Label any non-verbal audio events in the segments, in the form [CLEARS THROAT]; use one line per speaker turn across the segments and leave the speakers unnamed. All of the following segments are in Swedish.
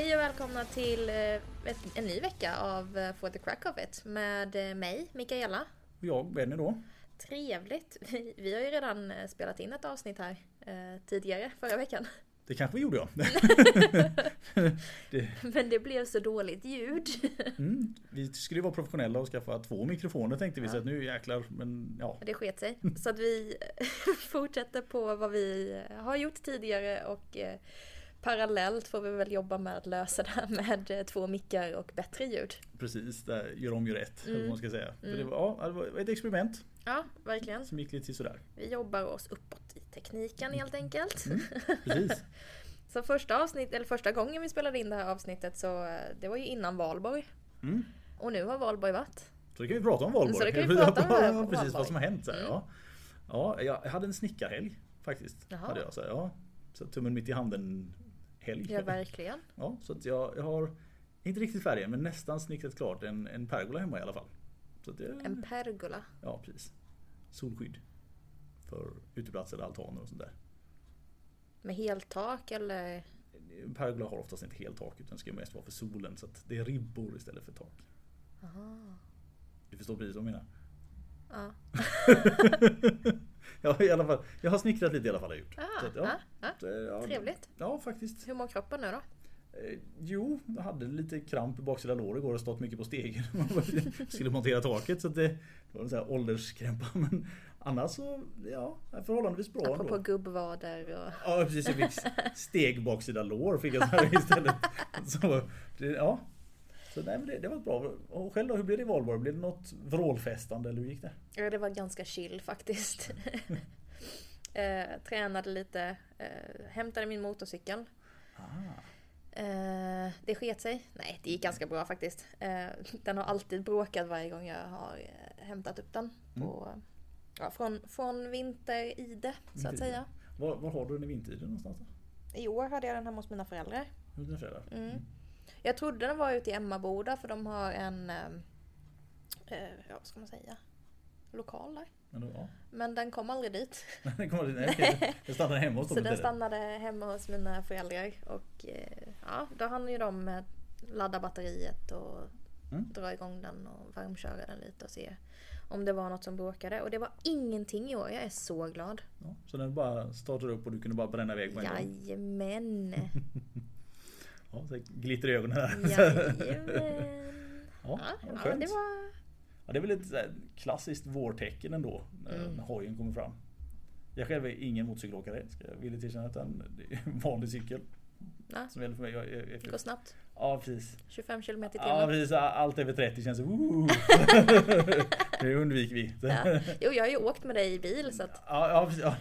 Hej och välkomna till eh, en ny vecka av eh, For the Crack of It med eh, mig, Mikaela.
Och jag, Benny då.
Trevligt! Vi, vi har ju redan spelat in ett avsnitt här eh, tidigare, förra veckan.
Det kanske vi gjorde ja. [LAUGHS] det,
Men det blev så dåligt ljud.
mm, vi skulle vara professionella och skaffa två mikrofoner tänkte vi så att nu jäklar men ja.
Det sket sig. Så att vi [LAUGHS] fortsätter på vad vi har gjort tidigare och parallellt får vi väl jobba med att lösa det här med eh, två mickar och bättre ljud.
Precis, där gör om gör rätt. vad man ska säga.
Mm.
Det, var, ja, det var ett experiment
Ja, verkligen.
som gick lite sådär.
Vi jobbar oss uppåt i tekniken helt enkelt.
Mm, precis. [LAUGHS]
Så första avsnitt, eller första gången vi spelade in det här avsnittet så eh, det var ju innan valborg.
Mm.
Och nu har valborg varit.
Så det kan vi prata om valborg.
Så det kan vi [LAUGHS] prata om valborg. [LAUGHS]
Precis vad som har hänt. Så här,
Mm.
ja. ja, jag hade en snickarhelg faktiskt.
Jaha.
Hade jag, så här, ja. så tummen mitt i handen helg.
Ja, verkligen.
Ja, så att jag, jag har inte riktigt färdig men nästan snickrat klart en, en pergola hemma i alla fall. Det,
En pergola.
Ja, precis. Solskydd. För uteplatser, altaner och sånt där.
Med heltak eller?
Pergola har oftast inte helt tak utan ska mest vara för solen så att det är ribbor istället för tak.
Aha.
Du förstår precis vad jag menar?
Ja. [LAUGHS] [LAUGHS] [LAUGHS]
ja, i alla fall. Jag har snickrat lite i alla fall har jag gjort.
Ah,
att,
ah, ah.
Så, ja,
Trevligt.
Ja, faktiskt.
Hur mår kroppen nu då?
Eh, Jo, jag hade lite kramp i baksida lår igår och stått mycket på stegen. [LAUGHS] Skulle montera taket så det, det var en sån här ålderskrämpa. [LAUGHS] Men annars så, ja, förhållandevis bra
Apropå
ändå.
gubbvader och...
Ja precis, jag fick steg baksida lår fick jag så här istället. Så, det, ja. Så nej, det, det var bra. Och själv då, hur blev det i valborg? Blev det något vrålfestande eller hur gick det?
Ja, det var ganska chill faktiskt. [LAUGHS] eh, tränade lite, eh, hämtade min motorcykel.
Ah,
Eh, det sket sig. Nej, det gick ganska bra faktiskt. Eh, den har alltid bråkat varje gång jag har eh, hämtat upp den. På, ja, från, från vinter-ide, så att
Vinter-ide.
säga.
var, var har du den i vintiden någonstans? Då?
I år hade jag den hemma hos mina föräldrar.
Hos dina föräldrar?
Mm. Jag trodde den var ute i Emmaboda för de har en, eh, eh, ja vad ska man säga, lokal där.
Men då, ja.
Men den kom aldrig dit. [LAUGHS]
Det kommer nej, okej. Jag [LAUGHS] stannade hemma hos
Så
dem
den
istället.
stannade hemma hos mina föräldrar och eh, ja, då hann ju de eh, ladda batteriet och
Mm.
dra igång den och varmköra den lite och se om det var något som bråkade. Och det var ingenting i år, jag är så glad.
Ja, så den bara startade upp och du kunde bara bränna iväg på en gång.
Jajamän! [LAUGHS]
Ja, så glitter i ögonen här. [LAUGHS] Ja,
Ja, ja, det var...
Ja, det är väl ett klassiskt vårtecken ändå när
Mm.
hojen kommer fram. Jag själv är ingen motorcykelåkare ska jag villigt erkänna utan det är en vanlig cykel.
Ja,
Som gäller för mig. Jag, jag, jag,
det går snabbt.
ja precis.
25 km i
Ja
timmen.
precis. Allt över 30 känns [LAUGHS] woo. [LAUGHS] Det undviker vi.
Ja. Jo, jag har ju åkt med dig i bil så att...
Ja, ja, precis, ja.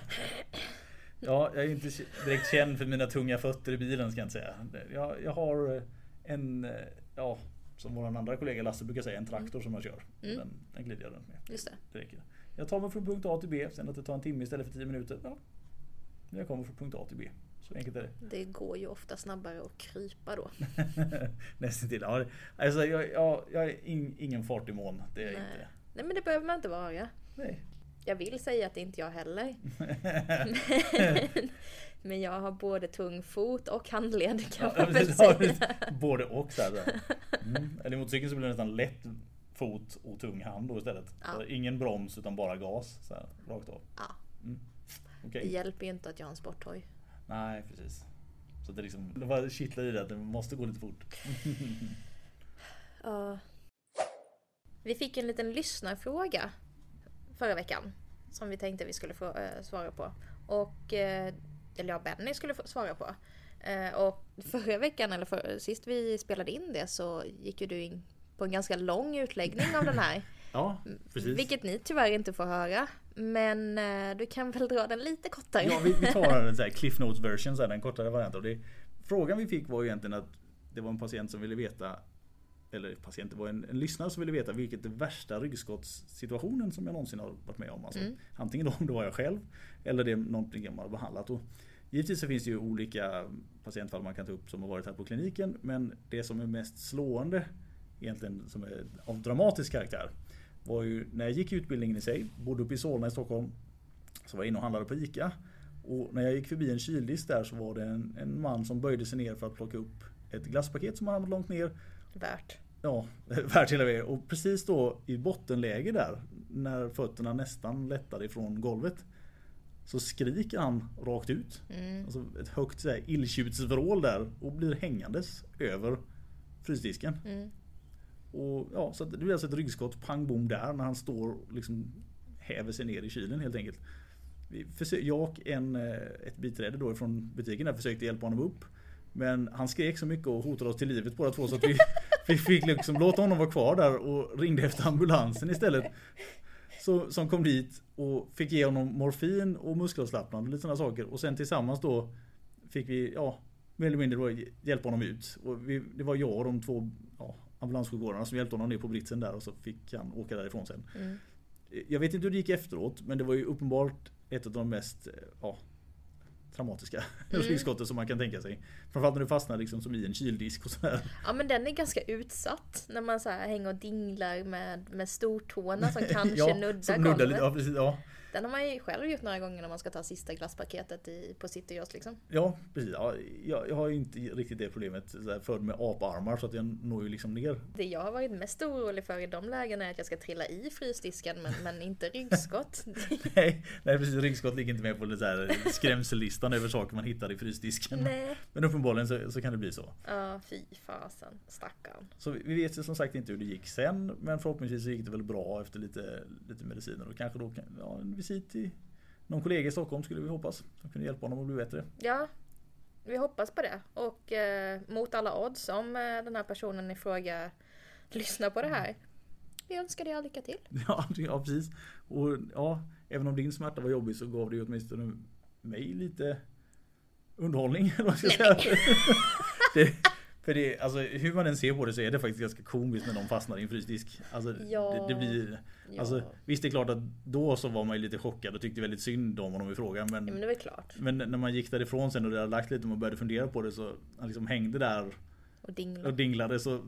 Ja, jag är inte direkt känd för mina tunga fötter i bilen ska jag inte säga. Jag, jag har en, ja, som vår andra kollega Lasse brukar säga, en traktor som jag kör.
Mm.
Den, den glider jag runt med.
Just det.
Det räcker. Jag tar mig från punkt A till B, sen att det tar en timme istället för 10 minuter. Ja. Jag kommer från punkt A till B. Så enkelt är det.
Det går ju ofta snabbare att krypa då. [LAUGHS]
Nästan till. Ja, alltså, jag, jag, jag är in, ingen fart i mån. Det är
Nej.
inte.
Nej men det behöver man inte vara.
Nej.
Jag vill säga att det inte jag heller. [LAUGHS] Men jag har både tung fot och handled kan man väl säga.
Både och så. Mm. Eller i motorcykeln så blir det nästan lätt fot och tung hand då istället.
Ja.
Ingen broms utan bara gas. Så här, rakt av.
Ja,
Okej.
det hjälper ju inte att jag har en sporthoj.
Nej precis. Så det liksom, det bara kittlar i det att det måste gå lite fort.
Ja. Vi fick en liten lyssnarfråga förra veckan. Som vi tänkte vi skulle få eh, svara på. Och, eh, eller ja, Benny skulle få svara på. Eh, och förra veckan, eller för, sist vi spelade in det, så gick ju du in på en ganska lång utläggning av den här. [LAUGHS]
Ja, precis.
Vilket ni tyvärr inte får höra. Men eh, du kan väl dra den lite kortare?
Ja, vi, vi tar [LAUGHS] en sån här Cliff Notes version, så här, den kortare varianten. Och det, frågan vi fick var ju egentligen att det var en patient som ville veta eller patient, det var en, en lyssnare som ville veta vilket är värsta ryggskottssituationen som jag någonsin har varit med om. Alltså,
Mm.
Antingen om det var jag själv eller det är någonting man har behandlat. Och givetvis så finns det ju olika patientfall man kan ta upp som har varit här på kliniken. Men det som är mest slående egentligen som är av dramatisk karaktär var ju när jag gick utbildningen i sig, bodde uppe i Solna i Stockholm. Så var jag inne och handlade på ICA. Och när jag gick förbi en kyldisk där så var det en, en man som böjde sig ner för att plocka upp ett glasspaket som har hamnat långt ner.
Värt.
Ja, [LAUGHS] värt hela vägen. Och precis då i bottenläge där, när fötterna nästan lättar ifrån golvet. Så skriker han rakt ut.
Mm.
Alltså ett högt så här illtjutsvrål där och blir hängandes över frysdisken.
Mm.
Och ja, så det blir alltså ett ryggskott pang bom där när han står och liksom häver sig ner i kylen helt enkelt. Jag och en, eh, ett biträde då från butiken där försökte hjälpa honom upp. Men han skrek så mycket och hotade oss till livet båda två så att vi, [LAUGHS] vi fick liksom låta honom vara kvar där och ringde efter ambulansen istället. Så, som kom dit och fick ge honom morfin och muskelavslappnande och lite sådana saker. Och sen tillsammans då fick vi, ja, mer eller mindre då hjälpa honom ut. Och vi, det var jag och de två ja, ambulanssjukvårdarna som hjälpte honom ner på britsen där och så fick han åka därifrån sen.
Mm.
Jag vet inte hur det gick efteråt men det var ju uppenbart ett av de mest ja, traumatiska [LAUGHS]
Mm.
som man kan tänka sig. Framförallt när du fastnar liksom som i en kyldisk och sådär.
Ja men den är ganska utsatt när man så hänger och dinglar med, med stortårna som [LAUGHS] kanske nuddar
som
golvet.
nuddar lite, ja, precis, ja.
Den har man ju själv gjort några gånger när man ska ta sista glasspaketet i, på Citygross liksom.
Ja, precis. Ja, jag, jag har ju inte riktigt det problemet. Född med aparmar så att jag når ju liksom ner.
Det jag har varit mest orolig för i de lägena är att jag ska trilla i frysdisken men, men inte ryggskott. [LAUGHS]
nej, nej, precis. Ryggskott ligger inte med på så här skrämsellistan över saker man hittar i frysdisken.
Nej.
Men uppenbarligen så, så kan det bli så.
Ja, fy fasen. Stackarn.
Så vi vet ju som sagt inte hur det gick sen. Men förhoppningsvis så gick det väl bra efter lite, lite mediciner. Och kanske då ja, visit till någon kollega i Stockholm skulle vi hoppas. Som kunde hjälpa honom att bli bättre.
Ja, vi hoppas på det. Och eh, mot alla odds om eh, den här personen i fråga lyssnar på det här. Vi önskar dig all lycka till. [LAUGHS]
Ja, ja precis. Och ja, även om din smärta var jobbig så gav det ju åtminstone mig lite underhållning. vad jag ska säga. [LAUGHS] det, för det, alltså, hur man än ser på det så är det faktiskt ganska komiskt när de fastnar i en frysdisk. Alltså,
Ja.
det, det blir,
Ja.
alltså, visst det är klart att då så var man ju lite chockad och tyckte väldigt synd om honom i frågan. Men,
Ja, men det väl klart.
men när man gick därifrån sen och det hade lagt lite och man började fundera på det så han liksom hängde där
Och dingla.
och dinglade så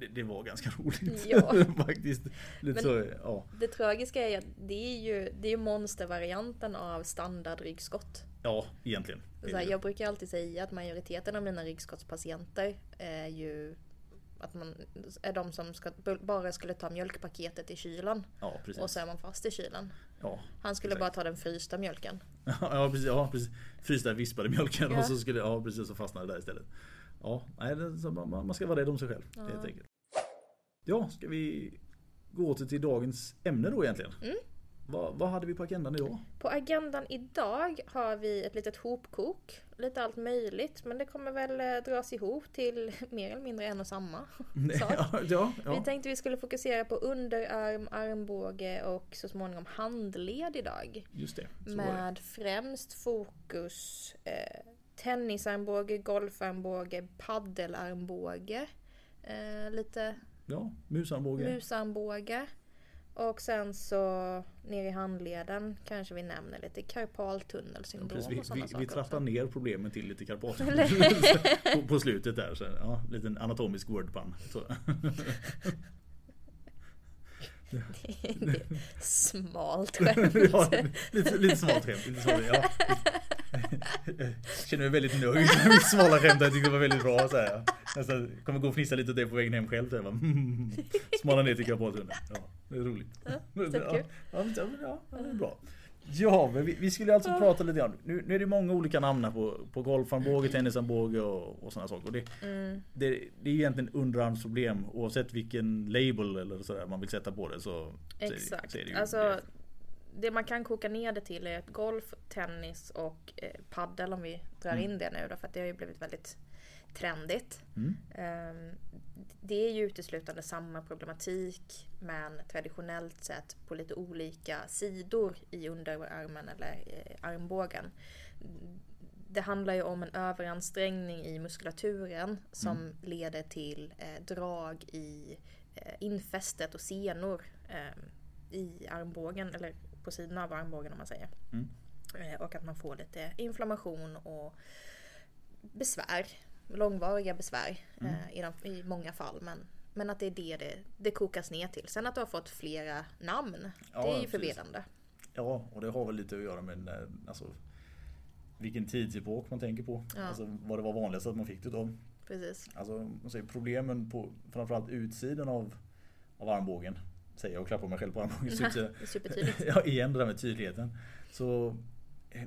det, det var ganska [LAUGHS] roligt.
Ja. [LAUGHS]
faktiskt. Lite så, ja.
Det tragiska är att det är ju, det är ju monstervarianten av standardryggskott.
Ja, egentligen.
Så här, jag brukar alltid säga att majoriteten av mina ryggskottspatienter är ju att man är de som ska, bara skulle ta mjölkpaketet i kylen
Ja, precis.
och så är man fast i kylen.
Ja,
Han skulle
Exakt.
bara ta den frysta mjölken. [LAUGHS]
ja, precis. Ja, precis. Frysta vispade mjölken och så skulle, ja precis, så fastnade det där istället. Ja, nej, det, man, man ska vara rädd om sig själv.
Ja.
Helt enkelt. Ja, ska vi gå till, till dagens ämne då egentligen?
Mm.
Vad, vad hade vi på agendan idag?
På agendan idag har vi ett litet hopkok. Lite allt möjligt men det kommer väl eh, dras ihop till [LAUGHS] mer eller mindre en och samma [LAUGHS] sak. [LAUGHS]
ja, ja,
Vi tänkte vi skulle fokusera på underarm, armbåge och så småningom handled idag.
just det. Var det.
Med främst fokus eh, tennisarmbåge, golfarmbåge, paddelarmbåge. Eh, lite
Ja, musarmbåge.
musarmbåge. Och sen så ner i handleden kanske vi nämner lite karpaltunnelsyndrom
Precis, vi,
och sådana
vi,
saker
vi trappar
också.
ner problemen till lite karpat [LAUGHS] [LAUGHS] på, på slutet där. Så, ja, liten anatomisk wordpun. Så. [LAUGHS]
det är smalt skämt.
ja, lite, lite smalt skämt. Lite smalt, ja. Jag känner mig väldigt nöjd med mitt smala skämt. Jag tyckte det var väldigt bra. Så här. Nästan, kommer gå och fnissa lite åt det på vägen hem själv. Så här, bara, mm, smala ner till karpathunden. Ja, det är roligt.
Ja, [LAUGHS]
ja, ja, ja, ja, det är bra. Ja, men vi, vi skulle alltså prata lite grann. Nu, nu är det många olika namn här på, på golfarmbåge, tennisarmbåge och, och sådana saker. Och det,
Mm,
det, det är egentligen underarmsproblem oavsett vilken label eller sådär man vill sätta på det. Så, så,
exakt.
så är det ju
alltså,
det.
det man kan koka ner det till är att golf, tennis och eh, paddel om vi drar
Mm.
in det nu då för att det har ju blivit väldigt trendigt.
Mm.
Ehm, Det är ju uteslutande samma problematik men traditionellt sett på lite olika sidor i underarmen eller eh, armbågen. Det handlar ju om en överansträngning i muskulaturen som leder till eh, drag i eh, infästet och senor eh, i armbågen eller på sidan av armbågen om man säger.
Mm.
Och att man får lite inflammation och besvär. Långvariga besvär
Mm.
eh, i, de, i många fall. Men, men att det är det, det det kokas ner till. Sen att du har fått flera namn.
Ja,
det är ju förvirrande.
Ja, och det har väl lite att göra med när, alltså, vilken tidsepok man tänker på.
Ja.
Alltså, vad det var vanligast att man fick det av.
Precis.
Alltså säger, problemen på framförallt utsidan av, av armbågen. Säger jag och klappar mig själv på armbågen. [LAUGHS]
är supertydligt. [LAUGHS]
ja, igen det där med tydligheten. Så eh,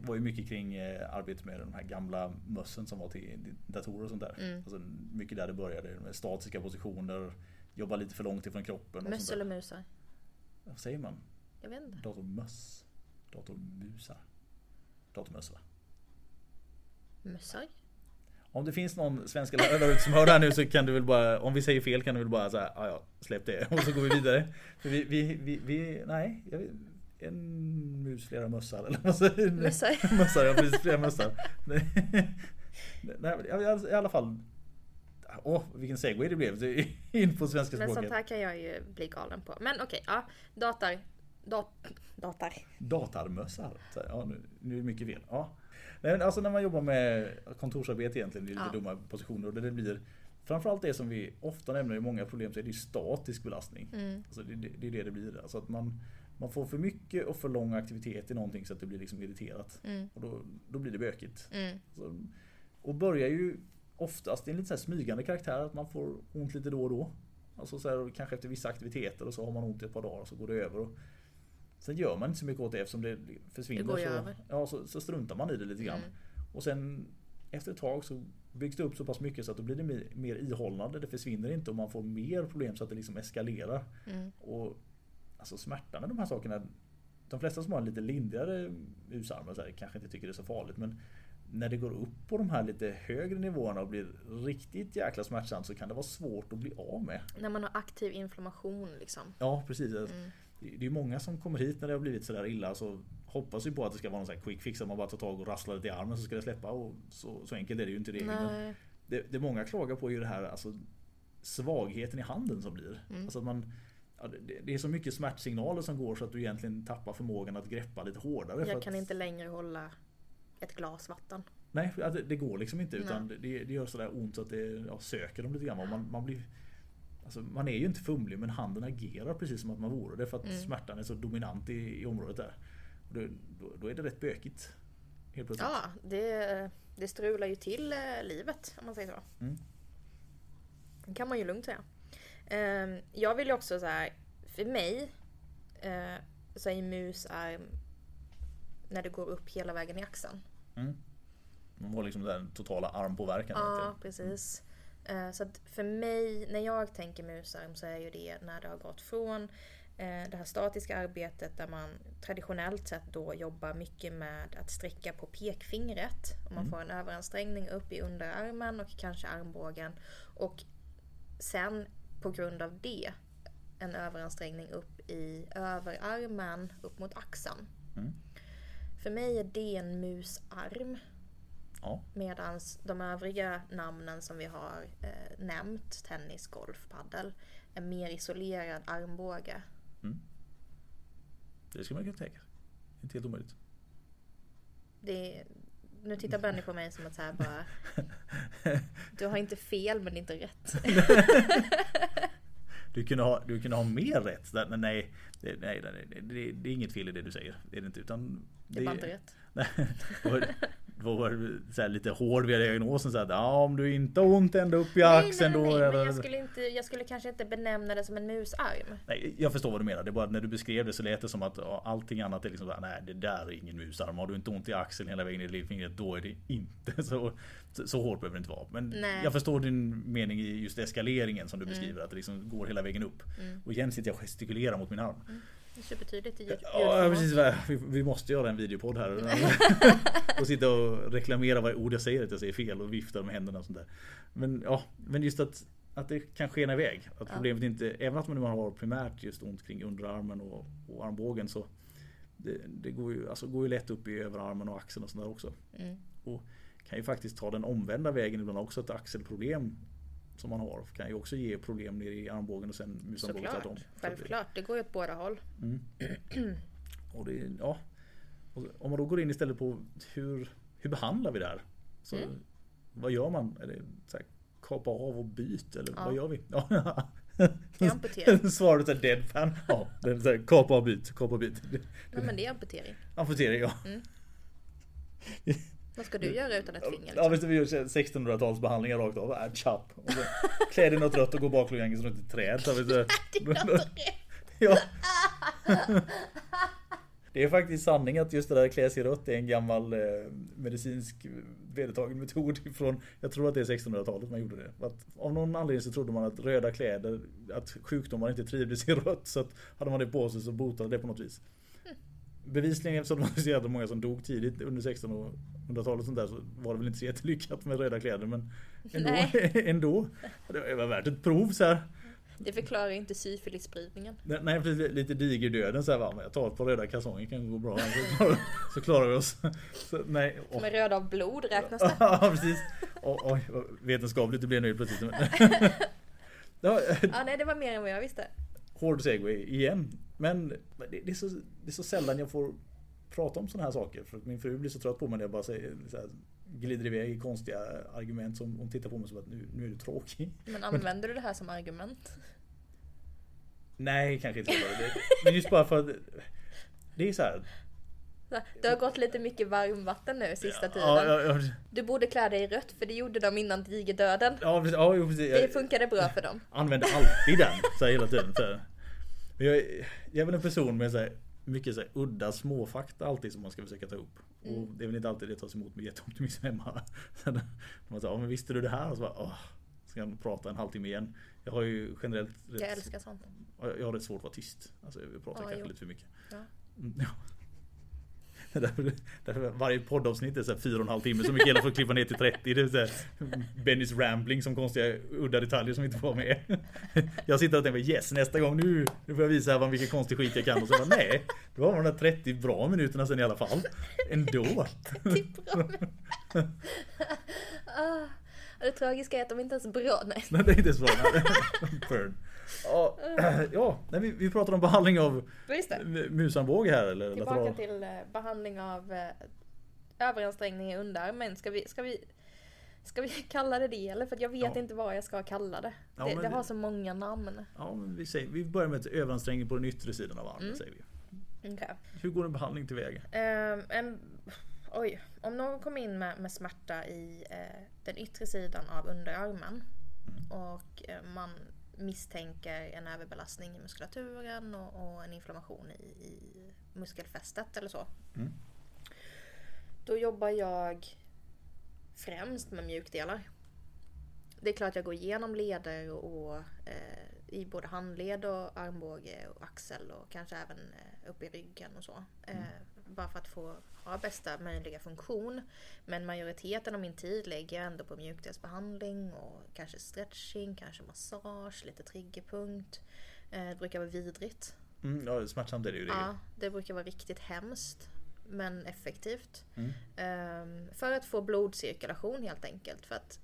var ju mycket kring eh, arbetet med de här gamla mössen som var till datorer och sånt där.
Mm.
Alltså, mycket där det började med statiska positioner, jobba lite för långt ifrån kroppen.
Möss eller musar?
Vad säger man?
Jag vet inte.
Datormöss? Datormusar? Datormöss va?
Mössar?
Om det finns någon svenska lärare som hör det här nu så kan du väl bara, om vi säger fel kan du väl bara säga ja släpp det och så går vi vidare. För vi, vi, vi, vi nej, en mus, flera mössar eller vad säger? [LAUGHS]
Mössar? [LAUGHS]
Mössar, ja precis, flera mössar. Nej, [LAUGHS] i- alla fall. Åh, vilken segway det blev in på svenska
Men sånt
språket.
här kan jag ju bli galen på. Men okej, ja. Dator. Dat, dator.
Datarmössar. Ja, nu, nu är det mycket fel. Ja. Nej, alltså när man jobbar med kontorsarbete egentligen, det är lite
Ja.
dumma positioner och det, blir Framförallt det som vi ofta nämner i många problem så är det statisk belastning.
Mm.
Alltså det, det, det är det det blir. Alltså att man, man får för mycket och för lång aktivitet i någonting så att det blir liksom irriterat.
Mm.
Och då, då blir det bökigt.
Mm.
Så, och börjar ju oftast i en lite så smygande karaktär att man får ont lite då och då. Alltså så här, kanske efter vissa aktiviteter och så har man ont i ett par dagar och så går det över. Och sen gör man inte så mycket åt det eftersom det försvinner.
Det går
så,
över.
Ja, så, så struntar man i det lite grann.
Mm.
Och sen efter ett tag så byggs det upp så pass mycket så att då blir det mer, mer ihållande. Det försvinner inte och man får mer problem så att det liksom eskalerar.
Mm.
Och alltså smärtan med de här sakerna. De flesta som har en lite lindrigare här, kanske inte tycker det är så farligt. Men när det går upp på de här lite högre nivåerna och blir riktigt jäkla smärtsamt så kan det vara svårt att bli av med.
När man har aktiv inflammation liksom.
Ja precis.
Mm.
Det är många som kommer hit när det har blivit sådär illa så hoppas ju på att det ska vara någon sån här quick fix att man bara tar tag och rasslar lite i armen så ska det släppa. Och så, så enkelt är det ju inte det. Det, det många klagar på är ju det här alltså, svagheten i handen som blir.
Mm.
Alltså att man, ja, det, det är så mycket smärtsignaler som går så att du egentligen tappar förmågan att greppa lite hårdare.
Jag
att,
kan inte längre hålla ett glas vatten.
Nej, att det, det går liksom inte. Utan det, det gör sådär ont så att det ja, söker dem lite grann. Man, man, blir, alltså, man är ju inte fumlig men handen agerar precis som att man vore det. För att
Mm.
smärtan är så dominant i, i området där. Och då, då, då är det rätt bökigt. Helt plötsligt.
Ja, det, det strular ju till eh, livet om man säger så.
Mm.
Det kan man ju lugnt säga. Ehm, jag vill ju också så här, för mig eh, så är musarm när det går upp hela vägen i axeln.
Mm. Man har liksom den totala armpåverkan.
Ja,
egentligen.
precis. Eh, Så att för mig, när jag tänker musarm så är ju det när det har gått från eh, det här statiska arbetet där man traditionellt sett då jobbar mycket med att sträcka på pekfingret. Och man
Mm.
får en överansträngning upp i underarmen och kanske armbågen. Och sen på grund av det en överansträngning upp i överarmen upp mot axeln.
Mm.
För mig är det en musarm.
Ja.
Medan de övriga namnen som vi har eh, nämnt, tennis, golf, paddel, är mer isolerad armbåge.
Det ska man kunna tänka. Inte helt omöjligt.
Det, nu tittar [LAUGHS] Benny på mig som att så här bara... Du har inte fel men inte rätt. [LAUGHS]
Du kunde ha, du kunde ha mer rätt. Där, nej, det, nej, nej, det, det, det är inget fel i det du säger. Det är det inte. Utan
Det är bara inte rätt. [LAUGHS]
Nej, var så här lite hård vid diagnosen. Så att, ja, om du inte har ont ända upp i
Nej, nej,
axeln
nej,
då.
nej, men jag skulle, inte, jag skulle kanske inte benämna det som en musarm.
Nej, jag förstår vad du menar. Det är bara att när du beskrev det så lät det som att allting annat är liksom så här, nej det där är ingen musarm. Har du inte ont i axeln hela vägen i lillfingret då är det inte [LAUGHS] så, så, så hårt behöver det inte vara. Men
Nej.
jag förstår din mening i just eskaleringen som du beskriver. Att det liksom går hela vägen upp.
Mm.
Och igen sitter jag och gestikulerar mot min arm.
Är supertydligt i
Ja precis. Vi, måste göra en videopodd här. [LAUGHS] och sitta och reklamera varje ord jag säger att jag säger fel och vifta med händerna och sånt där. Men ja, men just att, att det kan skena iväg. Att
Ja.
problemet inte, även att man nu har primärt just ont kring underarmen och, och armbågen så det, det går, ju, alltså, går ju lätt upp i överarmen och axeln och sånt där också.
Mm.
Kan ju faktiskt ta den omvända vägen ibland också. Ett axelproblem som man har kan ju också ge problem nere i armbågen och sen musarmbågen
Såklart,
tvärtom. Det-
självklart. Det går ju åt båda håll.
Mm. [CLEARS THROAT] Och det, ja. Och om man då går in istället på hur, hur behandlar vi det här? Så,
Mm.
Vad gör man? Är det så här, kapa av och byt eller
Ja.
vad gör vi? [LAUGHS] Ja.
Amputering. [LAUGHS]
Svaret är deadpan. Ja, det är så här, kapa och byt, kapa och byt.
Nej men det är amputering.
Amputering ja.
Vad [LAUGHS] Vad ska du göra utan ett finger?
Ja
Liksom?
visst vi gör 1600-talsbehandlingar rakt av. Äh, chap. Och så klä dig något rött och gå baklänges runt ett träd. Så, vet [LAUGHS] du. [LAUGHS] ja. Det är faktiskt sanning att just det där klä sig rött är en gammal eh, medicinsk vedertagen metod ifrån, jag tror att det är 1600-talet man gjorde det. Att av någon anledning så trodde man att röda kläder, att sjukdomar inte trivdes i rött så att hade man det på sig så botade det på något vis. Bevisligen eftersom man ser att många som dog tidigt under 1600-talet och sånt där så var det väl inte så jättelyckat med röda kläder men ändå. [LAUGHS] Ändå det var värt ett prov så här.
Det förklarar inte syfilisspridningen.
Nej precis, lite digerdöden så här va, men jag tar ett par röda kalsonger kan gå bra så klarar, [LAUGHS] så klarar vi oss. Så, nej.
Som är röda av blod räknas det? [LAUGHS]
Ja precis. Oj, oj vad vetenskapligt det blev nu plötsligt. Ja,
Ja, nej det var mer än vad jag visste.
hård segway igen. Men det, det, är så, det är så sällan jag får prata om sådana här saker. För min fru blir så trött på mig när jag bara säger, här, glider iväg i konstiga argument som hon tittar på mig som att nu, nu är du tråkig.
Men använder du det här som argument?
Nej, kanske inte. Det, men just bara för att det är så här.
Det har gått lite mycket varmvatten nu sista tiden.
Ja, ja, ja,
Du borde klä dig i rött för det gjorde de innan digerdöden.
ja, precis.
Det funkade bra för dem.
använder alltid den så här, hela tiden. Så här. Men jag, är- jag är väl en person med så här, mycket så här, udda småfakta alltid som man ska försöka ta upp. Och det är väl inte alltid det tas emot med jätteoptimism hemma. [LAUGHS] Så när man säger, ja men visste du det här? Och så bara, åh, ska jag prata en halvtimme igen. Jag har ju generellt rätt,
Jag älskar sånt.
jag har rätt svårt att vara tyst. Alltså jag pratar
Ja,
kanske
jo.
lite för mycket.
Ja.
Mm, [LAUGHS] ja. Därför, därför varje poddavsnitt är så här fyra och en halv timme så Mikaela får klippa ner till 30. Det är så här Bennys rambling som konstiga udda detaljer som inte får vara med. Jag sitter och tänker yes nästa gång nu, nu får jag visa här mycket konstig skit jag kan och så bara nej. Det var de där 30 bra minuterna sen i alla fall. Ändå.
Det [LAUGHS] ah, det tragiska är att de inte ens är bra. Nej.
Nej, det är inte så bra. [LAUGHS] Burn. Ja, [CLEARS THROAT] ja nej, vi, vi pratar om behandling av musanbåge här eller
Tillbaka
lateral.
till eh, behandling av eh, överansträngning i underarmen. Ska vi, ska, vi, ska vi [LAUGHS] kalla det det eller? För jag vet
Ja.
inte vad jag ska kalla det.
Ja,
det, det har så många namn.
Ja, men vi, säger, vi börjar med överansträngning på den yttre sidan av armen
Mm.
säger vi.
Okay.
Hur går en behandling tillväga?
Ehm, en, oj, om någon kommer in med, med smärta i eh, den yttre sidan av underarmen och eh, man misstänker en överbelastning i muskulaturen och, och en inflammation i, i muskelfästet eller så.
Mm.
Då jobbar jag främst med mjukdelar. Det är klart jag går igenom leder och, eh, i både handled och armbåge och axel och kanske även eh, upp i ryggen och så. Eh, bara för att få ha bästa möjliga funktion. Men majoriteten av min tid lägger jag ändå på mjukdelsbehandling och kanske stretching, kanske massage, lite triggerpunkt. Eh, det brukar vara vidrigt.
Mm, ja, smärtsamt är det ju. Det.
Ja, det brukar vara riktigt hemskt. Men effektivt.
Mm.
Ehm, för att få blodcirkulation helt enkelt. För att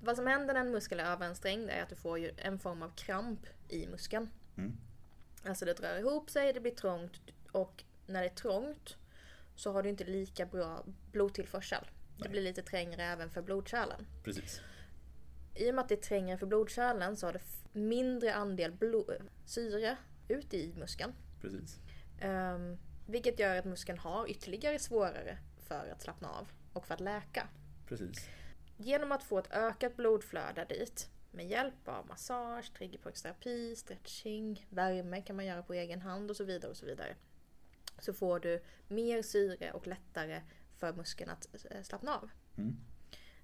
vad som händer när en muskel är överansträngd är att du får en form av kramp i muskeln.
Mm.
Alltså det drar ihop sig, det blir trångt och när det är trångt så har du inte lika bra blodtillförsel. Det
Nej.
blir lite trängre även för blodkärlen.
Precis.
I och med att det är trängre för blodkärlen så har det f- mindre andel blod, syre ut i muskeln.
Precis.
Ehm, vilket gör att muskeln har ytterligare svårare för att slappna av och för att läka.
Precis.
Genom att få ett ökat blodflöde dit med hjälp av massage, triggerpunktsterapi, stretching, värme kan man göra på egen hand och så vidare och så vidare. Så får du mer syre och lättare för muskeln att eh, slappna av.
Mm.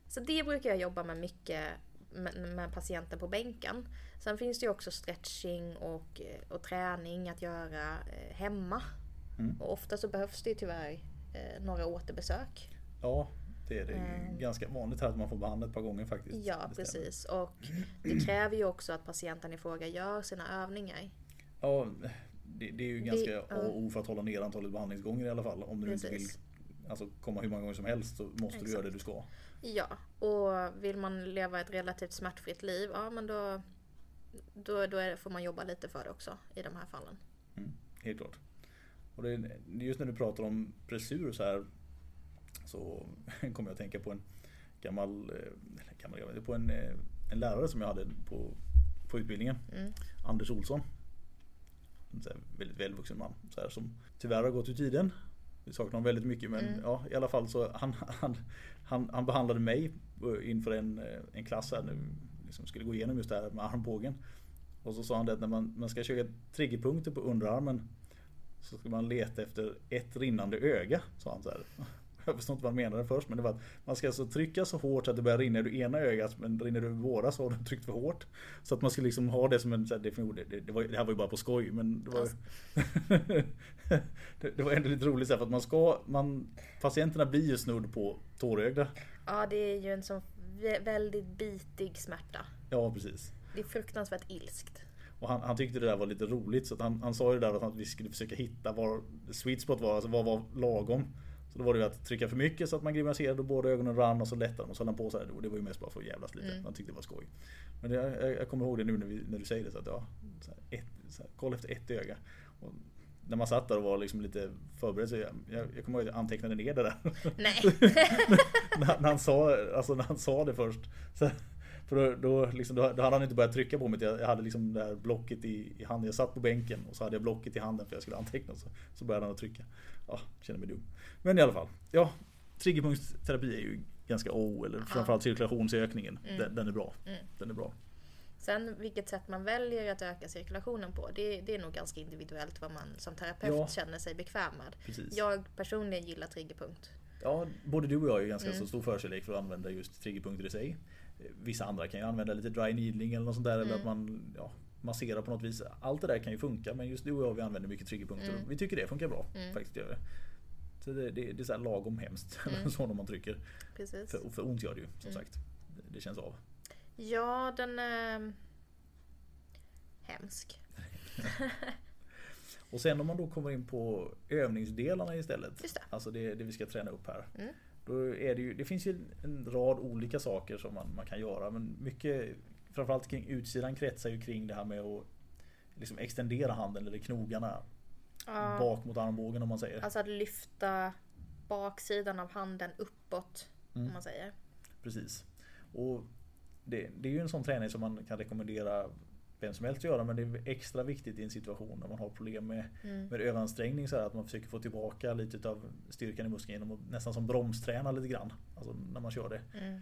Så det brukar jag jobba med mycket med, patienten på bänken. Sen finns det ju också stretching och, eh, och träning att göra eh, hemma.
Mm.
Och ofta så behövs det ju tyvärr några återbesök.
Ja, det är det
Mm.
ganska vanligt här att man får behandla ett par gånger faktiskt.
Ja, precis. Och det kräver ju också att patienten i fråga gör sina övningar.
Ja, det, det är ju
Det-
ganska
ja.
A och O för att hålla ner antalet behandlingsgånger i alla fall. Om du inte vill
Precis.
alltså, komma hur många gånger som helst så måste du göra det
Exakt.
du ska.
Ja, och vill man leva ett relativt smärtfritt liv, ja men då, då, då är, det- får man jobba lite för det också i de här fallen.
Mm, helt klart. Och det, just när du pratar om pressur så här så [LAUGHS] kommer jag att tänka på en gammal, eh, gammal på en, eh, en lärare som jag hade på, på utbildningen.
Mm.
Anders Olsson. En väldigt välvuxen man så här, som tyvärr har gått ur tiden. Vi saknar honom väldigt mycket men
Mm.
ja i alla fall så han, han, han, han behandlade mig eh, inför en, eh, en klass här nu. Liksom skulle gå igenom just det här med armbågen. Och så sa han det att när man, man ska köra triggerpunkter på underarmen så ska man leta efter ett rinnande öga. Sa han så här. [LAUGHS] Jag förstår inte vad han menade först men det var att man ska alltså trycka så hårt så att det börjar rinna ur ena ögat men rinner det ur båda så har du tryckt för hårt. Så att man ska liksom ha det som en så här, definition. Det, det, var, det här var ju bara på skoj men det var, [LAUGHS] det, det var ändå lite roligt så här, för att man ska, man, patienterna blir ju snudd på tårögda.
Ja, det är ju en sån vä- väldigt bitig smärta.
Ja precis.
Det är fruktansvärt ilskt.
Och han, han tyckte det där var lite roligt så han, han sa ju det där att vi skulle försöka hitta var sweet spot var, alltså vad var lagom. Så då var det ju att trycka för mycket så att man grimaserade och båda ögonen rann och så lättade de och så höll han på så här. Och det var ju mest bara för att jävlas lite.
Mm.
Han tyckte det var skoj. Men det, jag, jag kommer ihåg det nu när, vi, när du säger det. Så att, ja, så här, ett, så här, kolla efter ett öga. Och när man satt där och var liksom lite förberedd så jag, jag, jag kommer ihåg att jag antecknade ner det där.
Nej. [LAUGHS]
när, när, han sa, alltså när han sa det först. Så, för då, då, liksom, då, då hade han inte börjat trycka på mig. Jag jag hade liksom det här blocket i, i handen. Jag satt på bänken och så hade jag blocket i handen för jag skulle anteckna. Så, så började han att trycka. Ja, kände mig dum. Men i alla fall. Ja, triggerpunktsterapi är ju ganska O eller framförallt cirkulationsökningen.
Mm.
Den, den är bra.
Mm.
Den är bra.
Sen vilket sätt man väljer att öka cirkulationen på, det, det är nog ganska individuellt vad man som terapeut
Ja.
känner sig bekväm med.
Precis.
Jag personligen gillar triggerpunkt.
Ja, både du och jag är ju ganska
Mm.
så stor förkärlek för att använda just triggerpunkter i sig. Vissa andra kan ju använda lite dry needling eller något sånt där. Eller
Mm.
att man ja, masserar på något vis. Allt det där kan ju funka men just du och jag vi använder mycket triggerpunkter.
Mm.
Vi tycker det funkar bra.
Mm.
Faktiskt gör det. Så det, det, det är så lagom hemskt. [LAUGHS]
Mm.
så när man trycker.
Precis.
För, för ont gör det ju som
Mm.
sagt. Det, det känns av.
Ja, den är hemsk. [LAUGHS]
Och sen om man då kommer in på övningsdelarna istället.
Just det.
Alltså det, det vi ska träna upp här. Då är det, ju, det finns ju en rad olika saker som man, man kan göra. Men mycket, framförallt kring utsidan kretsar ju kring det här med att liksom extendera handen eller knogarna
Ja,
bak mot armbågen om man säger.
alltså att lyfta baksidan av handen uppåt.
Mm.
Om man säger.
Precis. Och det, det är ju en sån träning som man kan rekommendera vem som helst göra men det är extra viktigt i en situation när man har problem med,
Mm.
med överansträngning så här, att man försöker få tillbaka lite av styrkan i muskeln genom att nästan som bromsträna lite grann. Alltså när man kör det.
Mm.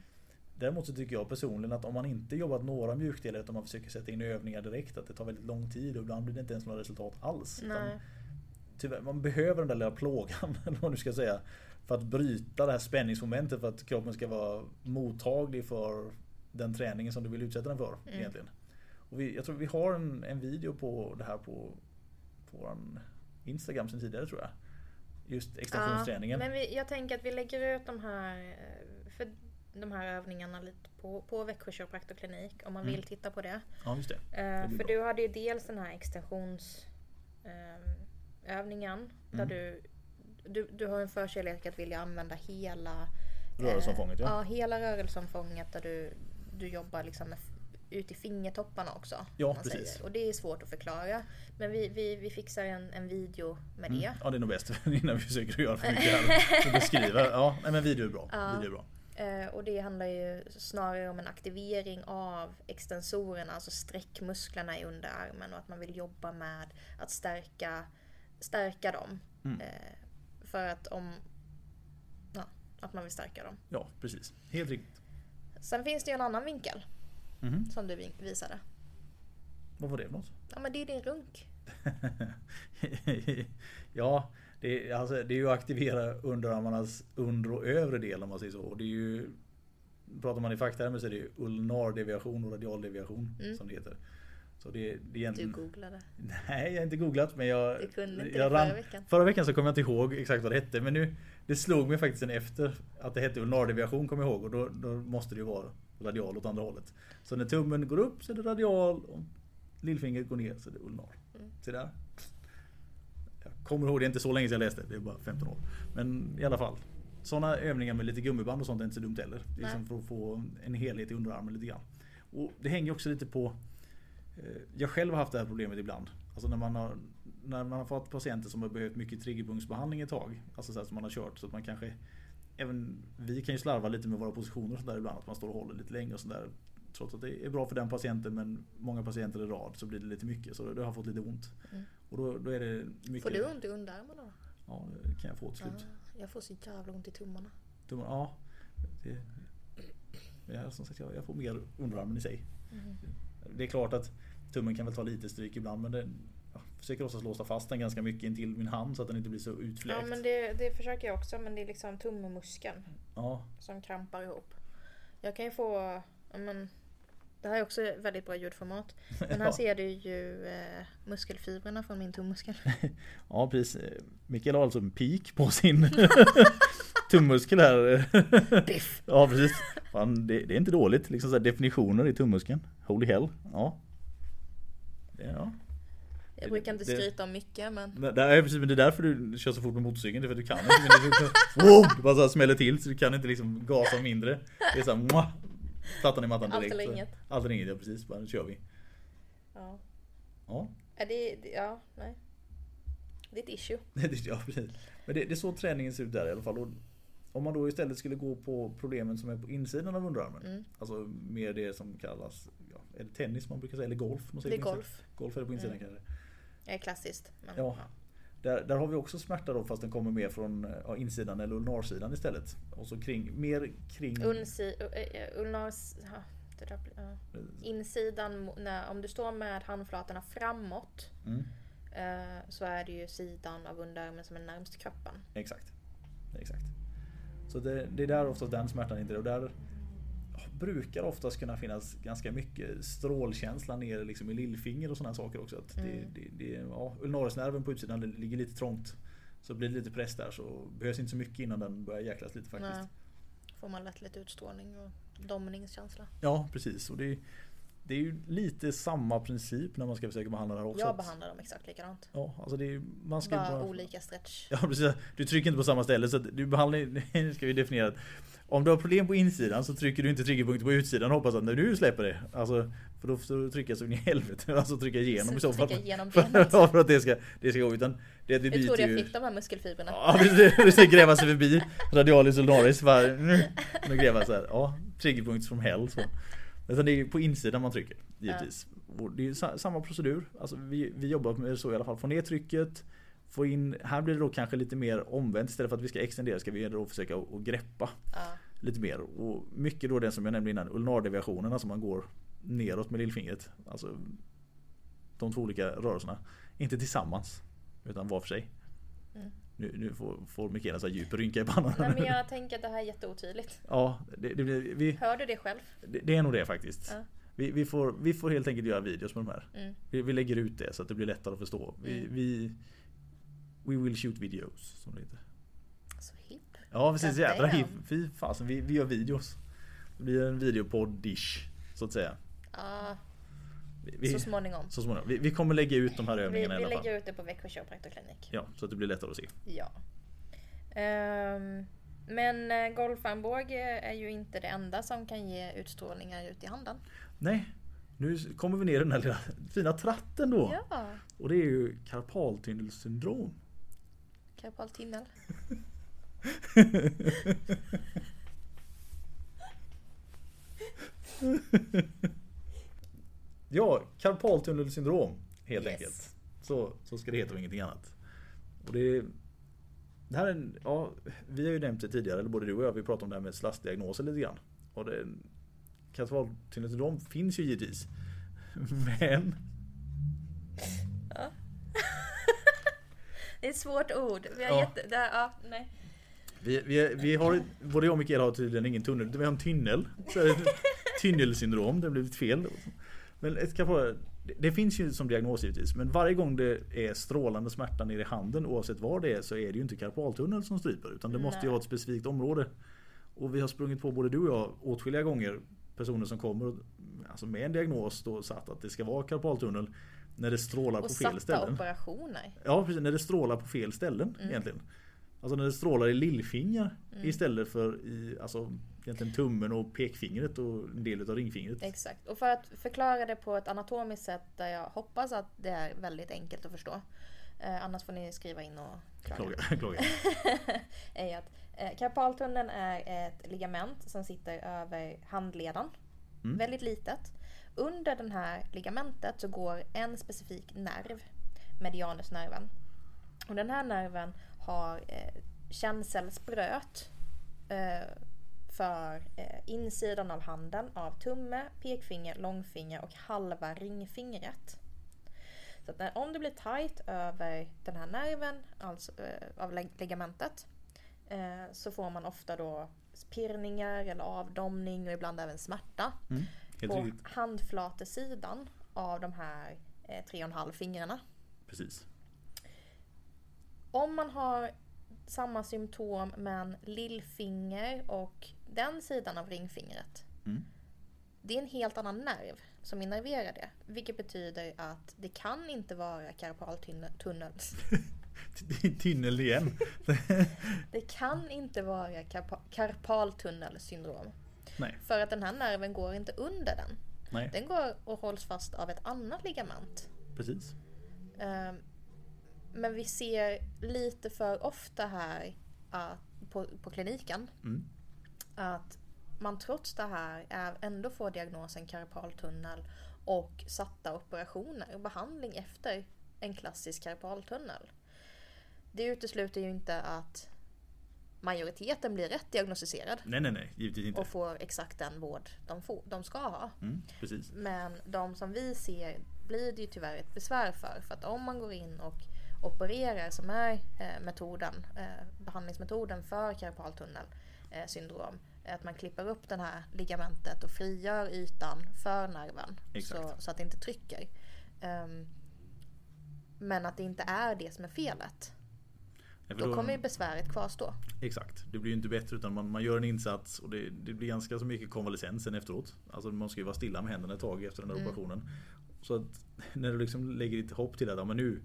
Däremot så tycker jag personligen att om man inte jobbat några mjukdelar utan man försöker sätta in övningar direkt att det tar väldigt lång tid och ibland blir det inte ens några resultat alls. Utan tyvärr, man behöver den där lilla plågan [LAUGHS] eller vad du ska säga. För att bryta det här spänningsmomentet för att kroppen ska vara mottaglig för den träningen som du vill utsätta den för.
Mm.
egentligen. Och vi, jag tror vi har en, en video på det här på, på vår Instagram sen tidigare tror jag. Just extensionsträningen.
men vi, jag tänker att vi lägger ut de här, eh, för de här övningarna lite på, på Växjö kiropraktorklinik om man
Mm.
vill titta på det.
Ja just det.
Eh,
blir
för
bra.
du hade ju dels den här extensions eh, där
Mm.
du, du du har en förkärlek att vilja använda hela
Rörelseomfånget ja.
ja. hela rörelseomfånget där du, du jobbar liksom med, ut i fingertopparna också.
Ja, precis.
Säger. Och det är svårt att förklara. Men vi, vi, vi fixar en, en video med det.
Mm. Ja det är nog bäst [LAUGHS] innan vi försöker göra för mycket här [LAUGHS] och beskriva. Ja, men video är bra.
Ja.
Video är bra.
Eh, och det handlar ju snarare om en aktivering av extensorerna, alltså sträckmusklerna i underarmen och att man vill jobba med att stärka, stärka dem.
Mm.
Eh, för att om... Ja, att man vill stärka dem.
Ja precis. Helt riktigt.
Sen finns det ju en annan vinkel
Mhm.
som du visade.
Vad var det för något?
Ja men det är din runk. [LAUGHS]
ja, det är, alltså, det är ju att aktivera underarmarnas undre och övre del om man säger så. Och det är ju, pratar man i facktermer så är det ju ulnar deviation och radial deviation
Mm.
som det heter. Så det, det är
Du
egentligen...
googlade.
Nej, jag har inte googlat men jag...
Du kunde inte
jag
det förra veckan.
Förra veckan så kom jag inte ihåg exakt vad det hette men nu Det slog mig faktiskt sen efter att det hette ulnardeviation kom jag ihåg och då, då måste det ju vara radial åt andra hållet. Så när tummen går upp så är det radial och lillfingret går ner så är det ulnar.
Mm.
Se där. Jag kommer ihåg, det är inte så länge sedan jag läste, det är bara 15 år. Men i alla fall. Sådana övningar med lite gummiband och sånt är inte så dumt heller. Det är liksom för att få en helhet i underarmen lite grann. Och det hänger också lite på eh, Jag själv har haft det här problemet ibland. Alltså när man har, när man har fått patienter som har behövt mycket triggerpunktsbehandling ett tag. Alltså så som man har kört så att man kanske Även vi kan ju slarva lite med våra positioner och sådär ibland. Att man står och håller lite länge och sådär. Trots att det är bra för den patienten men många patienter i rad så blir det lite mycket. Så då har jag fått lite ont.
Mm.
Och då, då är det mycket...
Får du ont i underarmarna då?
Ja, det kan jag få till slut.
Ja, jag får så jävla ont i tummarna.
Tummen, ja. Det, ja, som sagt, jag, jag får mer underarmen i sig.
Mm.
Det är klart att tummen kan väl ta lite stryk ibland men det, jag försöker också låsa fast den ganska mycket in till min hand så att den inte blir så utfläkt.
Ja men det, det försöker jag också men det är liksom tummuskeln
Ja,
som krampar ihop. Jag kan ju få, men det här är också väldigt bra ljudformat. Men här [LAUGHS]
Ja.
ser du ju eh, muskelfibrerna från min tummuskel. [LAUGHS]
ja precis. Mikael har alltså en pik på sin [LAUGHS] tummuskel här.
Biff!
Ja precis. Fan, det, det är inte dåligt. Liksom så definitioner i tummuskeln. Holy hell. Ja. Det, ja.
Jag brukar inte skryta om mycket men
är precis, men det är därför du kör så fort med motorcykeln. Det är för att du kan inte. Wow, det bara så här smäller till så du kan inte liksom gasa mindre. Det är såhär Plattan i mattan
Allt
direkt.
eller
så-
inget.
Allt eller inget, ja precis. Bara nu kör vi.
ja.
Ja,
Är det, ja, nej. [LAUGHS] Det är ett issue.
ja precis. Men det, det är så träningen ser ut där i alla fall. Och om man då istället skulle gå på problemen som är på insidan av underarmen.
Mm.
Alltså mer det som kallas, ja, är det tennis man brukar säga? Eller golf? Man säger
Det är golf.
Golf är det på insidan
Mm.
kanske.
Det är klassiskt. Men,
Ja. Där, där har vi också smärta då fast den kommer mer från ja, insidan eller ulnarsidan istället. Och så kring, mer kring...
Unsi, uh, uh, ulnars, ja. Insidan, när, om du står med handflatorna framåt
Mm,
eh, så är det ju sidan av underarmen som är närmst kroppen.
exakt. Exakt. Så det, det är där oftast den smärtan inte är. Och där brukar oftast kunna finnas ganska mycket strålkänsla ner liksom i lillfinger och sådana saker också. Att det,
Mm.
det, det, ja, ulnarisnerven på utsidan det ligger lite trångt. Så blir det lite press där så behövs inte så mycket innan den börjar jäklas lite faktiskt.
Nej. Får man lätt lite utstrålning och domningskänsla.
Ja precis. Och det, det är ju lite samma princip när man ska försöka behandla det här också.
Jag behandlar dem exakt likadant.
Ja, alltså det är, man ska
Bara
bara...
olika stretch.
Ja precis, du trycker inte på samma ställe så du behandlar, [LAUGHS] ska vi definiera om du har problem på insidan så trycker du inte triggerpunkter på utsidan och hoppas att när du släpper det. Alltså, för då får du trycka så in i helvete, [LAUGHS] alltså trycka igenom i så fall. För, [LAUGHS] ja, för att det ska, det ska gå utan det, det
Hur
byter
trodde jag
ju...
fick de här muskelfibrerna?
Ja precis, gräva sig förbi radialis ulnaris nu, gräva så här. Ja, triggerpunkt from hell så. Utan det är på insidan man trycker givetvis. Och det är samma procedur. Alltså vi, vi jobbar med så i alla fall. Få ner trycket. Få in, här blir det då kanske lite mer omvänt. Istället för att vi ska extendera ska vi då försöka att att greppa
Ja.
Lite mer. Och mycket då det som jag nämnde innan, ulnardeviationen, alltså man går neråt med lillfingret. Alltså de två olika rörelserna. Inte tillsammans, utan var för sig.
Mm.
Nu, nu får, får Mikaela så djup rynka i pannan.
Nej men jag tänker att det här är jätteotydligt. [LAUGHS]
Ja, det, det, vi,
Hör du det själv?
det, det är nog det faktiskt.
Ja.
Vi, vi, får, vi får helt enkelt göra videos med de här.
Mm.
Vi, vi lägger ut det så att det blir lättare att förstå. Vi,
Mm.
vi, we will shoot videos, som det heter. Ja precis,
damn.
hipp. Fy fasen, vi, vi gör videos. Det blir en videopodd-dish, så att säga.
Ja,
Vi, vi,
så småningom.
så småningom. Vi, vi kommer lägga ut de här
Vi,
övningarna i
vi
alla fall.
lägger ut det på Växjö kiropraktorklinik.
Ja, så att det blir lättare att se.
Ja. Ehm, men eh, golfarmbåge är ju inte det enda som kan ge utstrålningar ut i handen.
Nej, nu kommer vi ner i den här lilla fina tratten då.
Ja.
Och det är ju karpaltunnelsyndrom.
Karpal tunnel. [LAUGHS] [LAUGHS]
Ja, karpaltunnelsyndrom helt
Yes.
enkelt. Så, så ska det heta och ingenting annat. Och det, det här är en, ja, vi har ju nämnt det tidigare, eller både du och jag, vi pratade om det här med slaskdiagnoser lite grann. Och det, karpaltunnelsyndrom finns ju givetvis. [LAUGHS] Men [LAUGHS]
Det är ett svårt ord. Vi har
Ja.
jätte... Det, ja, nej.
Vi, vi, vi har, både jag och Mikael har tydligen ingen tunnel, vi har en tunnel. Tunnelsyndrom, det har blivit fel. Men ett karpal, det, det finns ju som diagnos givetvis, men varje gång det är strålande smärta nere i handen oavsett var det är så är det ju inte karpaltunnel som stryper utan det måste ju vara ett specifikt område. Och vi har sprungit på både du och jag åtskilliga gånger personer som kommer och- alltså med en diagnos då satt att det ska vara karpaltunnel när det strålar
Och
på fel
satta
ställen.
operationer.
Ja precis, när det strålar på fel ställen
Mm.
egentligen. Alltså när det strålar i lillfinger
Mm.
istället för i alltså, egentligen tummen och pekfingret och en del av ringfingret.
Exakt. Och för att förklara det på ett anatomiskt sätt där jag hoppas att det är väldigt enkelt att förstå. Eh, annars får ni skriva in och klaga.
Klaga, [LAUGHS] klaga. [LAUGHS]
är att eh, karpaltunneln är ett ligament som sitter över handleden.
Mm.
Väldigt litet. Under den här ligamentet så går en specifik nerv, medianusnerven. Och den här nerven har eh, känselspröt eh, för eh, insidan av handen av tumme, pekfinger, långfinger och halva ringfingret. Så att när, om det blir tight över den här nerven, alltså eh, av ligamentet, eh, så får man ofta då pirrningar eller avdomning och ibland även smärta
Mm.
På
riktigt.
handflatesidan av de här eh, tre och en halv fingrarna.
Precis.
Om man har samma symptom men lillfinger och den sidan av ringfingret.
Mm.
Det är en helt annan nerv som innerverar det. Vilket betyder att det kan inte vara karpaltunnel. [LAUGHS]
Tinnel igen. [LAUGHS]
Det kan inte vara karpa, karpaltunnelsyndrom.
Nej.
För att den här nerven går inte under den.
Nej,
Den går och hålls fast av ett annat ligament.
precis.
Ehm, Men vi ser lite för ofta här att, på, på kliniken
Mm.
att man trots det här är, ändå får diagnosen karpaltunnel och satta operationer och behandling efter en klassisk karpaltunnel. Det utesluter ju inte att majoriteten blir rätt diagnostiserad
Nej, nej, nej. Givetvis inte.
och får exakt den vård de, får, de ska ha.
Mm, precis.
Men de som vi ser blir det ju tyvärr ett besvär för. För att om man går in och opererar som är eh, metoden, eh, behandlingsmetoden för karpaltunnel eh, syndrom. Att man klipper upp det här ligamentet och frigör ytan för nerven. Så, så att det inte trycker. Ehm, men att det inte är det som är felet.
Ja, för
Då kommer ju besväret kvarstå.
Exakt. Det blir ju inte bättre utan man, man gör en insats och det, det blir ganska så mycket konvalescens sen efteråt. Alltså man ska ju vara stilla med händerna ett tag efter den där
Mm.
operationen. Så att [LAUGHS] när du liksom lägger ditt hopp till ja, men nu,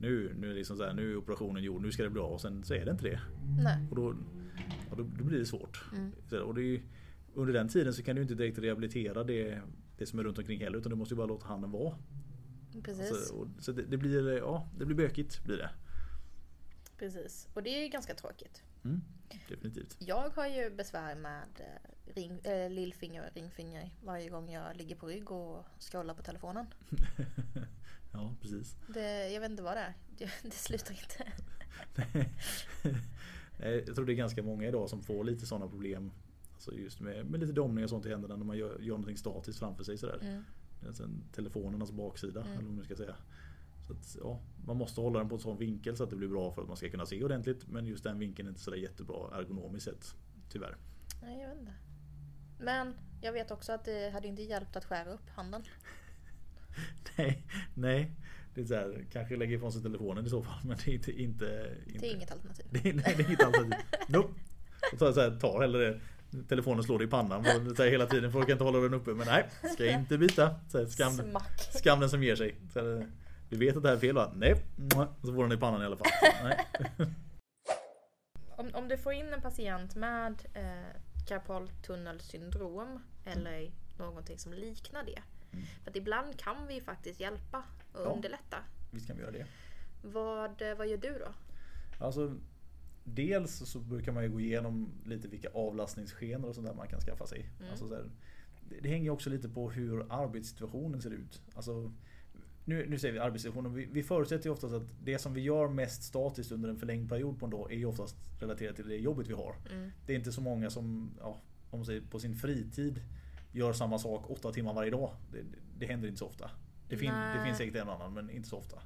nu, nu, är det liksom så här, nu är operationen gjord, nu ska det bli bra och sen så är det inte det.
Nej.
Och då, ja, då, då blir det svårt.
Mm.
Så, och det ju, under den tiden så kan du inte direkt rehabilitera det, det som är runt omkring heller utan du måste ju bara låta handen vara.
Precis.
Alltså, och, så det, det, blir, ja, det blir bökigt. Blir det.
Precis. Och det är ju ganska tråkigt.
Mm, definitivt.
Jag har ju besvär med eh, ring, eh, lillfinger och ringfinger varje gång jag ligger på rygg och scrollar på telefonen. [LAUGHS]
ja, precis.
Det, jag vet inte vad det är. Det, det slutar inte. [LAUGHS]
Nej, jag tror det är ganska många idag som får lite sådana problem. Alltså just med, med lite domning och sånt i händerna när man gör, gör någonting statiskt framför sig sådär.
Mm.
Telefonernas baksida
Mm.
eller vad man ska säga. Att, ja, man måste hålla den på en sån vinkel så att det blir bra för att man ska kunna se ordentligt. Men just den vinkeln är inte sådär jättebra ergonomiskt sett. Tyvärr.
Nej, jag vet inte. Men jag vet också att det hade inte hjälpt att skära upp handen. [LAUGHS]
Nej, nej. Det är så här, kanske lägga ifrån sig telefonen i så fall. Men det är inte... inte, inte
Det är inget alternativ. [LAUGHS]
Det är, nej, det är inget alternativ. Nope. Och tar, så här, tar hellre. Telefonen slår dig i pannan och så här, hela tiden. Folk kan inte hålla den uppe. Men nej, ska inte byta. Så här, skam,
Smack.
skam den som ger sig. Så här, vi vet att det här är fel va? Nej. Så får den i pannan i alla fall. [LAUGHS]
Om, om du får in en patient med eh, karpaltunnelsyndrom eller någonting som liknar det.
Mm.
För att ibland kan vi faktiskt hjälpa och
Ja.
underlätta.
Visst kan vi göra det.
Vad, eh, vad gör du då?
Alltså, dels så brukar man ju gå igenom lite vilka avlastningsskenor och sånt där man kan skaffa sig.
Mm.
Alltså så här, det, det hänger också lite på hur arbetssituationen ser ut. Alltså, nu, nu säger vi arbetssituationen. Vi, vi förutsätter ju oftast att det som vi gör mest statiskt under en förlängd period på en dag är ju oftast relaterat till det jobbet vi har.
Mm.
Det är inte så många som ja, om man säger, på sin fritid gör samma sak åtta timmar varje dag. Det, det händer inte så ofta. Det, fin, det finns säkert en och annan men inte så ofta.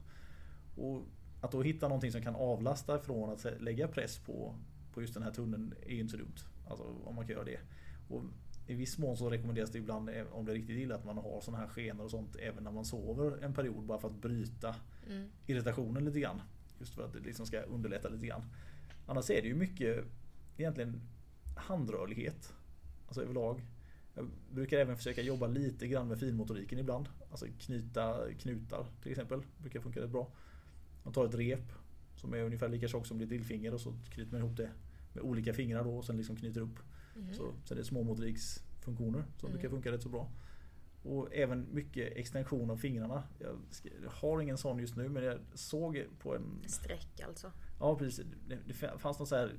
Och att då hitta någonting som kan avlasta från att lägga press på, på just den här tunneln är ju inte så dumt. Alltså om man kan göra det. Och I viss mån så rekommenderas det ibland eh, om det är riktigt illa att man har sådana här skenor och sånt även när man sover en period bara för att bryta
Mm.
irritationen lite grann. Just för att det liksom ska underlätta lite grann. Annars är det ju mycket egentligen handrörlighet. Alltså överlag. Jag brukar även försöka jobba lite grann med finmotoriken ibland. Alltså knyta knutar till exempel. Brukar funka rätt bra. Man tar ett rep som är ungefär lika tjockt som ditt lillfinger och så knyter man ihop det med olika fingrar då och sen liksom knyter upp.
Mhm.
Så, så det är småmotoriksfunktioner som
Mm.
brukar funka rätt så bra. Och även mycket extension av fingrarna. Jag har ingen sån just nu men jag såg på en...
Streck alltså.
Ja precis. Det, det fanns någon så här...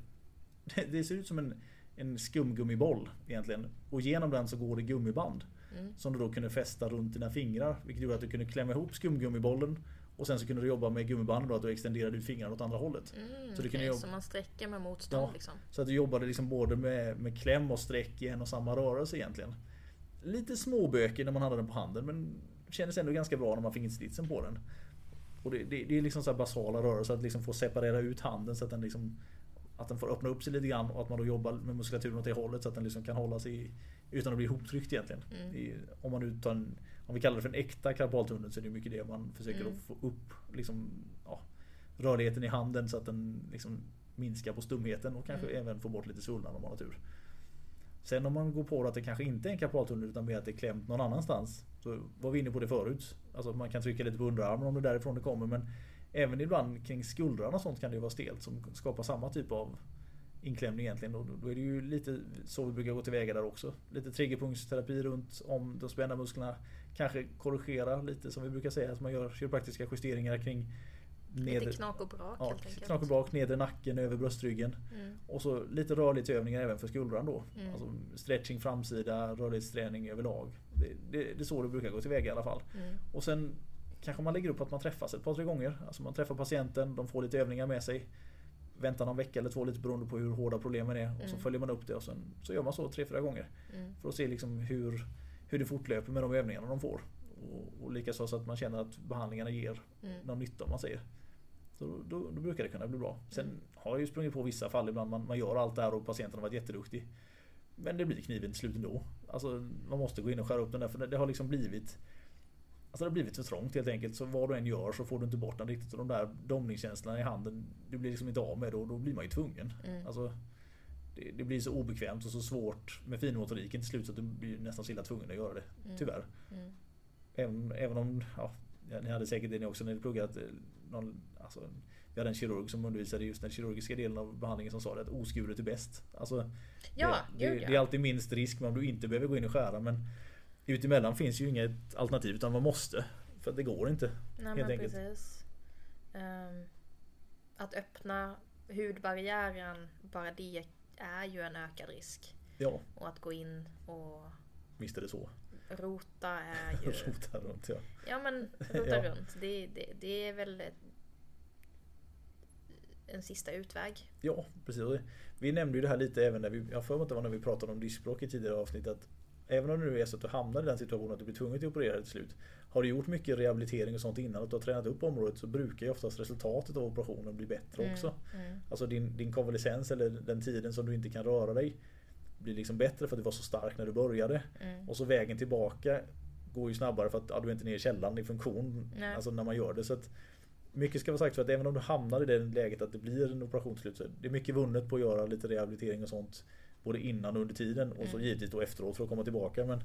Det, [LAUGHS] det ser ut som en, en skumgummiboll egentligen. Och genom den så går det gummiband.
Mm.
Som du då kunde fästa runt dina fingrar. Vilket gjorde att du kunde klämma ihop skumgummibollen. Och sen så kunde du jobba med gummiband då att du extenderade fingrarna åt andra hållet.
Mm,
Så du kunde jobba-
så man sträcker med motstånd
Ja.
liksom.
Så att du jobbade liksom både med, med kläm och streck i en och samma rörelse egentligen. Lite småbökig när man hade den på handen men kändes ändå ganska bra när man fick in slitsen på den. Och det, det, det är liksom så här basala rörelser att liksom få separera ut handen så att den liksom att den får öppna upp sig lite grann och att man då jobbar med muskulaturen åt det hållet så att den liksom kan hålla sig utan att bli ihoptryckt egentligen.
Mm.
Är, om man nu tar en, om vi kallar det för en äkta karpaltunnel så är det mycket det man försöker
Mm.
att få upp liksom, ja, rörligheten i handen så att den liksom minskar på stumheten och kanske
Mm.
även få bort lite svullnad om man har tur. Sen om man går på att det kanske inte är en karpaltunnel utan mer att det är klämt någon annanstans. Så var vi inne på det förut. Alltså man kan trycka lite på underarmen om det är därifrån det kommer men även ibland kring skuldrarna och sånt kan det ju vara stelt som skapar samma typ av inklämning egentligen. Och då är det ju lite så vi brukar gå tillväga där också. Lite triggerpunktsterapi runt om de spända musklerna. Kanske korrigera lite som vi brukar säga. Att man gör kiropraktiska justeringar kring
Lite knak och brak
ja, knak och bak, nedre nacken, över bröstryggen.
Mm.
Och så lite rörlighetsövningar även för skuldran då.
Mm.
Alltså stretching framsida, rörlighetsträning överlag. Det, det, det är så det brukar gå tillväga i alla fall.
Mm.
Och sen kanske man lägger upp att man träffas ett par tre gånger. Alltså man träffar patienten, de får lite övningar med sig. Väntar någon vecka eller två lite beroende på hur hårda problemen är. Och så
Mm.
följer man upp det och sen så gör man så tre, fyra gånger.
Mm.
För att se liksom hur, hur det fortlöper med de övningarna de får. Och, och likaså så att man känner att behandlingarna ger
Mm.
någon nytta om man säger. Så då, då, då brukar det kunna bli bra. Sen
Mm.
har jag ju sprungit på vissa fall ibland man, man gör allt det här och patienten har varit jätteduktig. Men det blir kniven till slut ändå. Alltså man måste gå in och skära upp den där för det, det har liksom blivit Alltså det har blivit för trångt helt enkelt. Så vad du än gör så får du inte bort den riktigt. Och de där domningskänslorna i handen, du blir liksom inte av med det och då blir man ju tvungen.
Mm.
Alltså, det, det blir så obekvämt och så svårt med finmotoriken till slut så att du blir nästan så illa tvungen att göra det.
Mm.
Tyvärr.
Mm.
Även, även om, ja, ni hade säkert det ni också när ni pluggat. eh, Någon, alltså, vi hade en kirurg som undervisade just den kirurgiska delen av behandlingen som sa det att oskuret är bäst. Alltså,
Ja,
det,
gud ja.
det är alltid minst risk men om du inte behöver gå in och skära. Men utemellan finns ju inget alternativ utan man måste. För att det går inte.
Nej
helt enkelt.
precis. Ehm, att öppna hudbarriären, bara det är ju en ökad risk.
Ja,
Och att gå in och
visst är det så.
rota är [LAUGHS] ju...
Rota runt ja.
Ja men rota [LAUGHS]
Ja.
runt. Det, det, det är väl en sista utväg.
Ja, precis. Vi nämnde ju det här lite även när vi, jag att det var när vi pratade om diskbråck i tidigare avsnitt att Även om det nu är så att du hamnar i den situationen att du blir tvungen att operera till slut. Har du gjort mycket rehabilitering och sånt innan och du har tränat upp området så brukar ju oftast resultatet av operationen bli bättre
Mm,
också.
Mm.
Alltså din, din konvalescens eller den tiden som du inte kan röra dig blir liksom bättre för att du var så stark när du började.
Mm.
Och så vägen tillbaka går ju snabbare för att ja, du är inte nere i källaren i funktion.
Nej.
Alltså när man gör det. Så att mycket ska vara sagt för att även om du hamnar i det läget att det blir en operation till slut så är det mycket vunnet på att göra lite rehabilitering och sånt. Både innan och under tiden och så
Mm.
givetvis då efteråt för att komma tillbaka. Men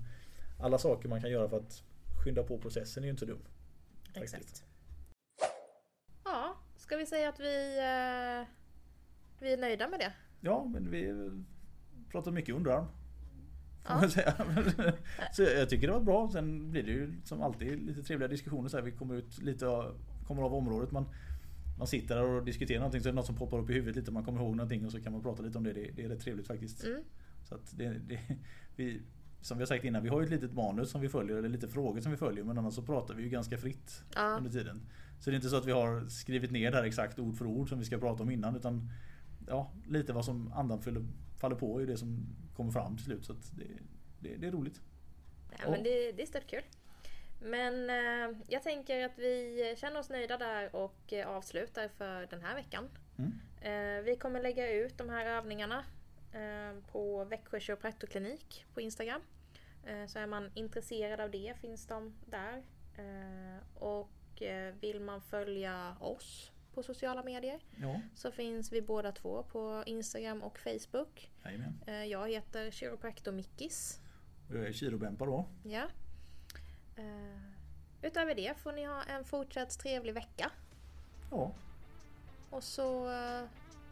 alla saker man kan göra för att skynda på processen är ju inte dum. faktiskt.
Exakt. Ja, ska vi säga att vi, eh, vi är nöjda med det?
Ja, men vi pratar mycket underarm. Får
Ja.
man säga. [LAUGHS] Så jag tycker det var bra. Sen blir det ju som alltid lite trevliga diskussioner. Så här, vi kommer ut lite av, kommer av området. Man, man sitter där och diskuterar någonting så är det något som poppar upp i huvudet lite. Man kommer ihåg någonting och så kan man prata lite om det. Det, det är rätt trevligt faktiskt.
Mm.
Så att det, det, vi, som vi har sagt innan, vi har ju ett litet manus som vi följer, eller lite frågor som vi följer. Men annars så pratar vi ju ganska fritt
Ja.
under tiden. Så det är inte så att vi har skrivit ner det här exakt ord för ord som vi ska prata om innan. Utan ja, lite vad som andan fyller, faller på är det som kommer fram till slut. Så det, det, det är roligt.
Ja, men det, det är stört kul. Men eh, jag tänker att vi känner oss nöjda där och eh, avslutar för den här veckan.
Mm.
Eh, vi kommer lägga ut de här övningarna på Växjö kiropraktorklinik på Instagram. Eh, så är man intresserad av det finns de där. Eh, och eh, vill man följa oss på sociala medier
Ja,
så finns vi båda två på Instagram och Facebook. Eh, jag heter Chiropraktor Mickis.
Och jag är kirobämpa då.
Ja. Eh, utöver det får ni ha en fortsatt trevlig vecka.
Ja.
Och så eh,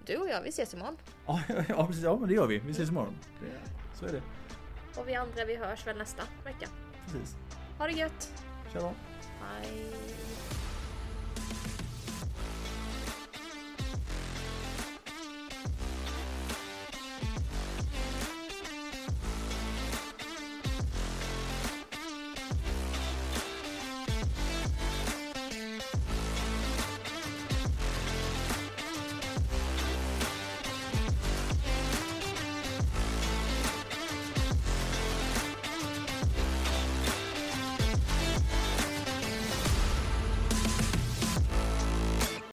du och jag, vi ses imorgon.
Ja, [LAUGHS] ja, precis. ja men det gör vi. Vi ses imorgon. Det, så är det.
Och vi andra vi hörs väl nästa vecka.
Precis.
Ha det gött!
Tja då.
Hej!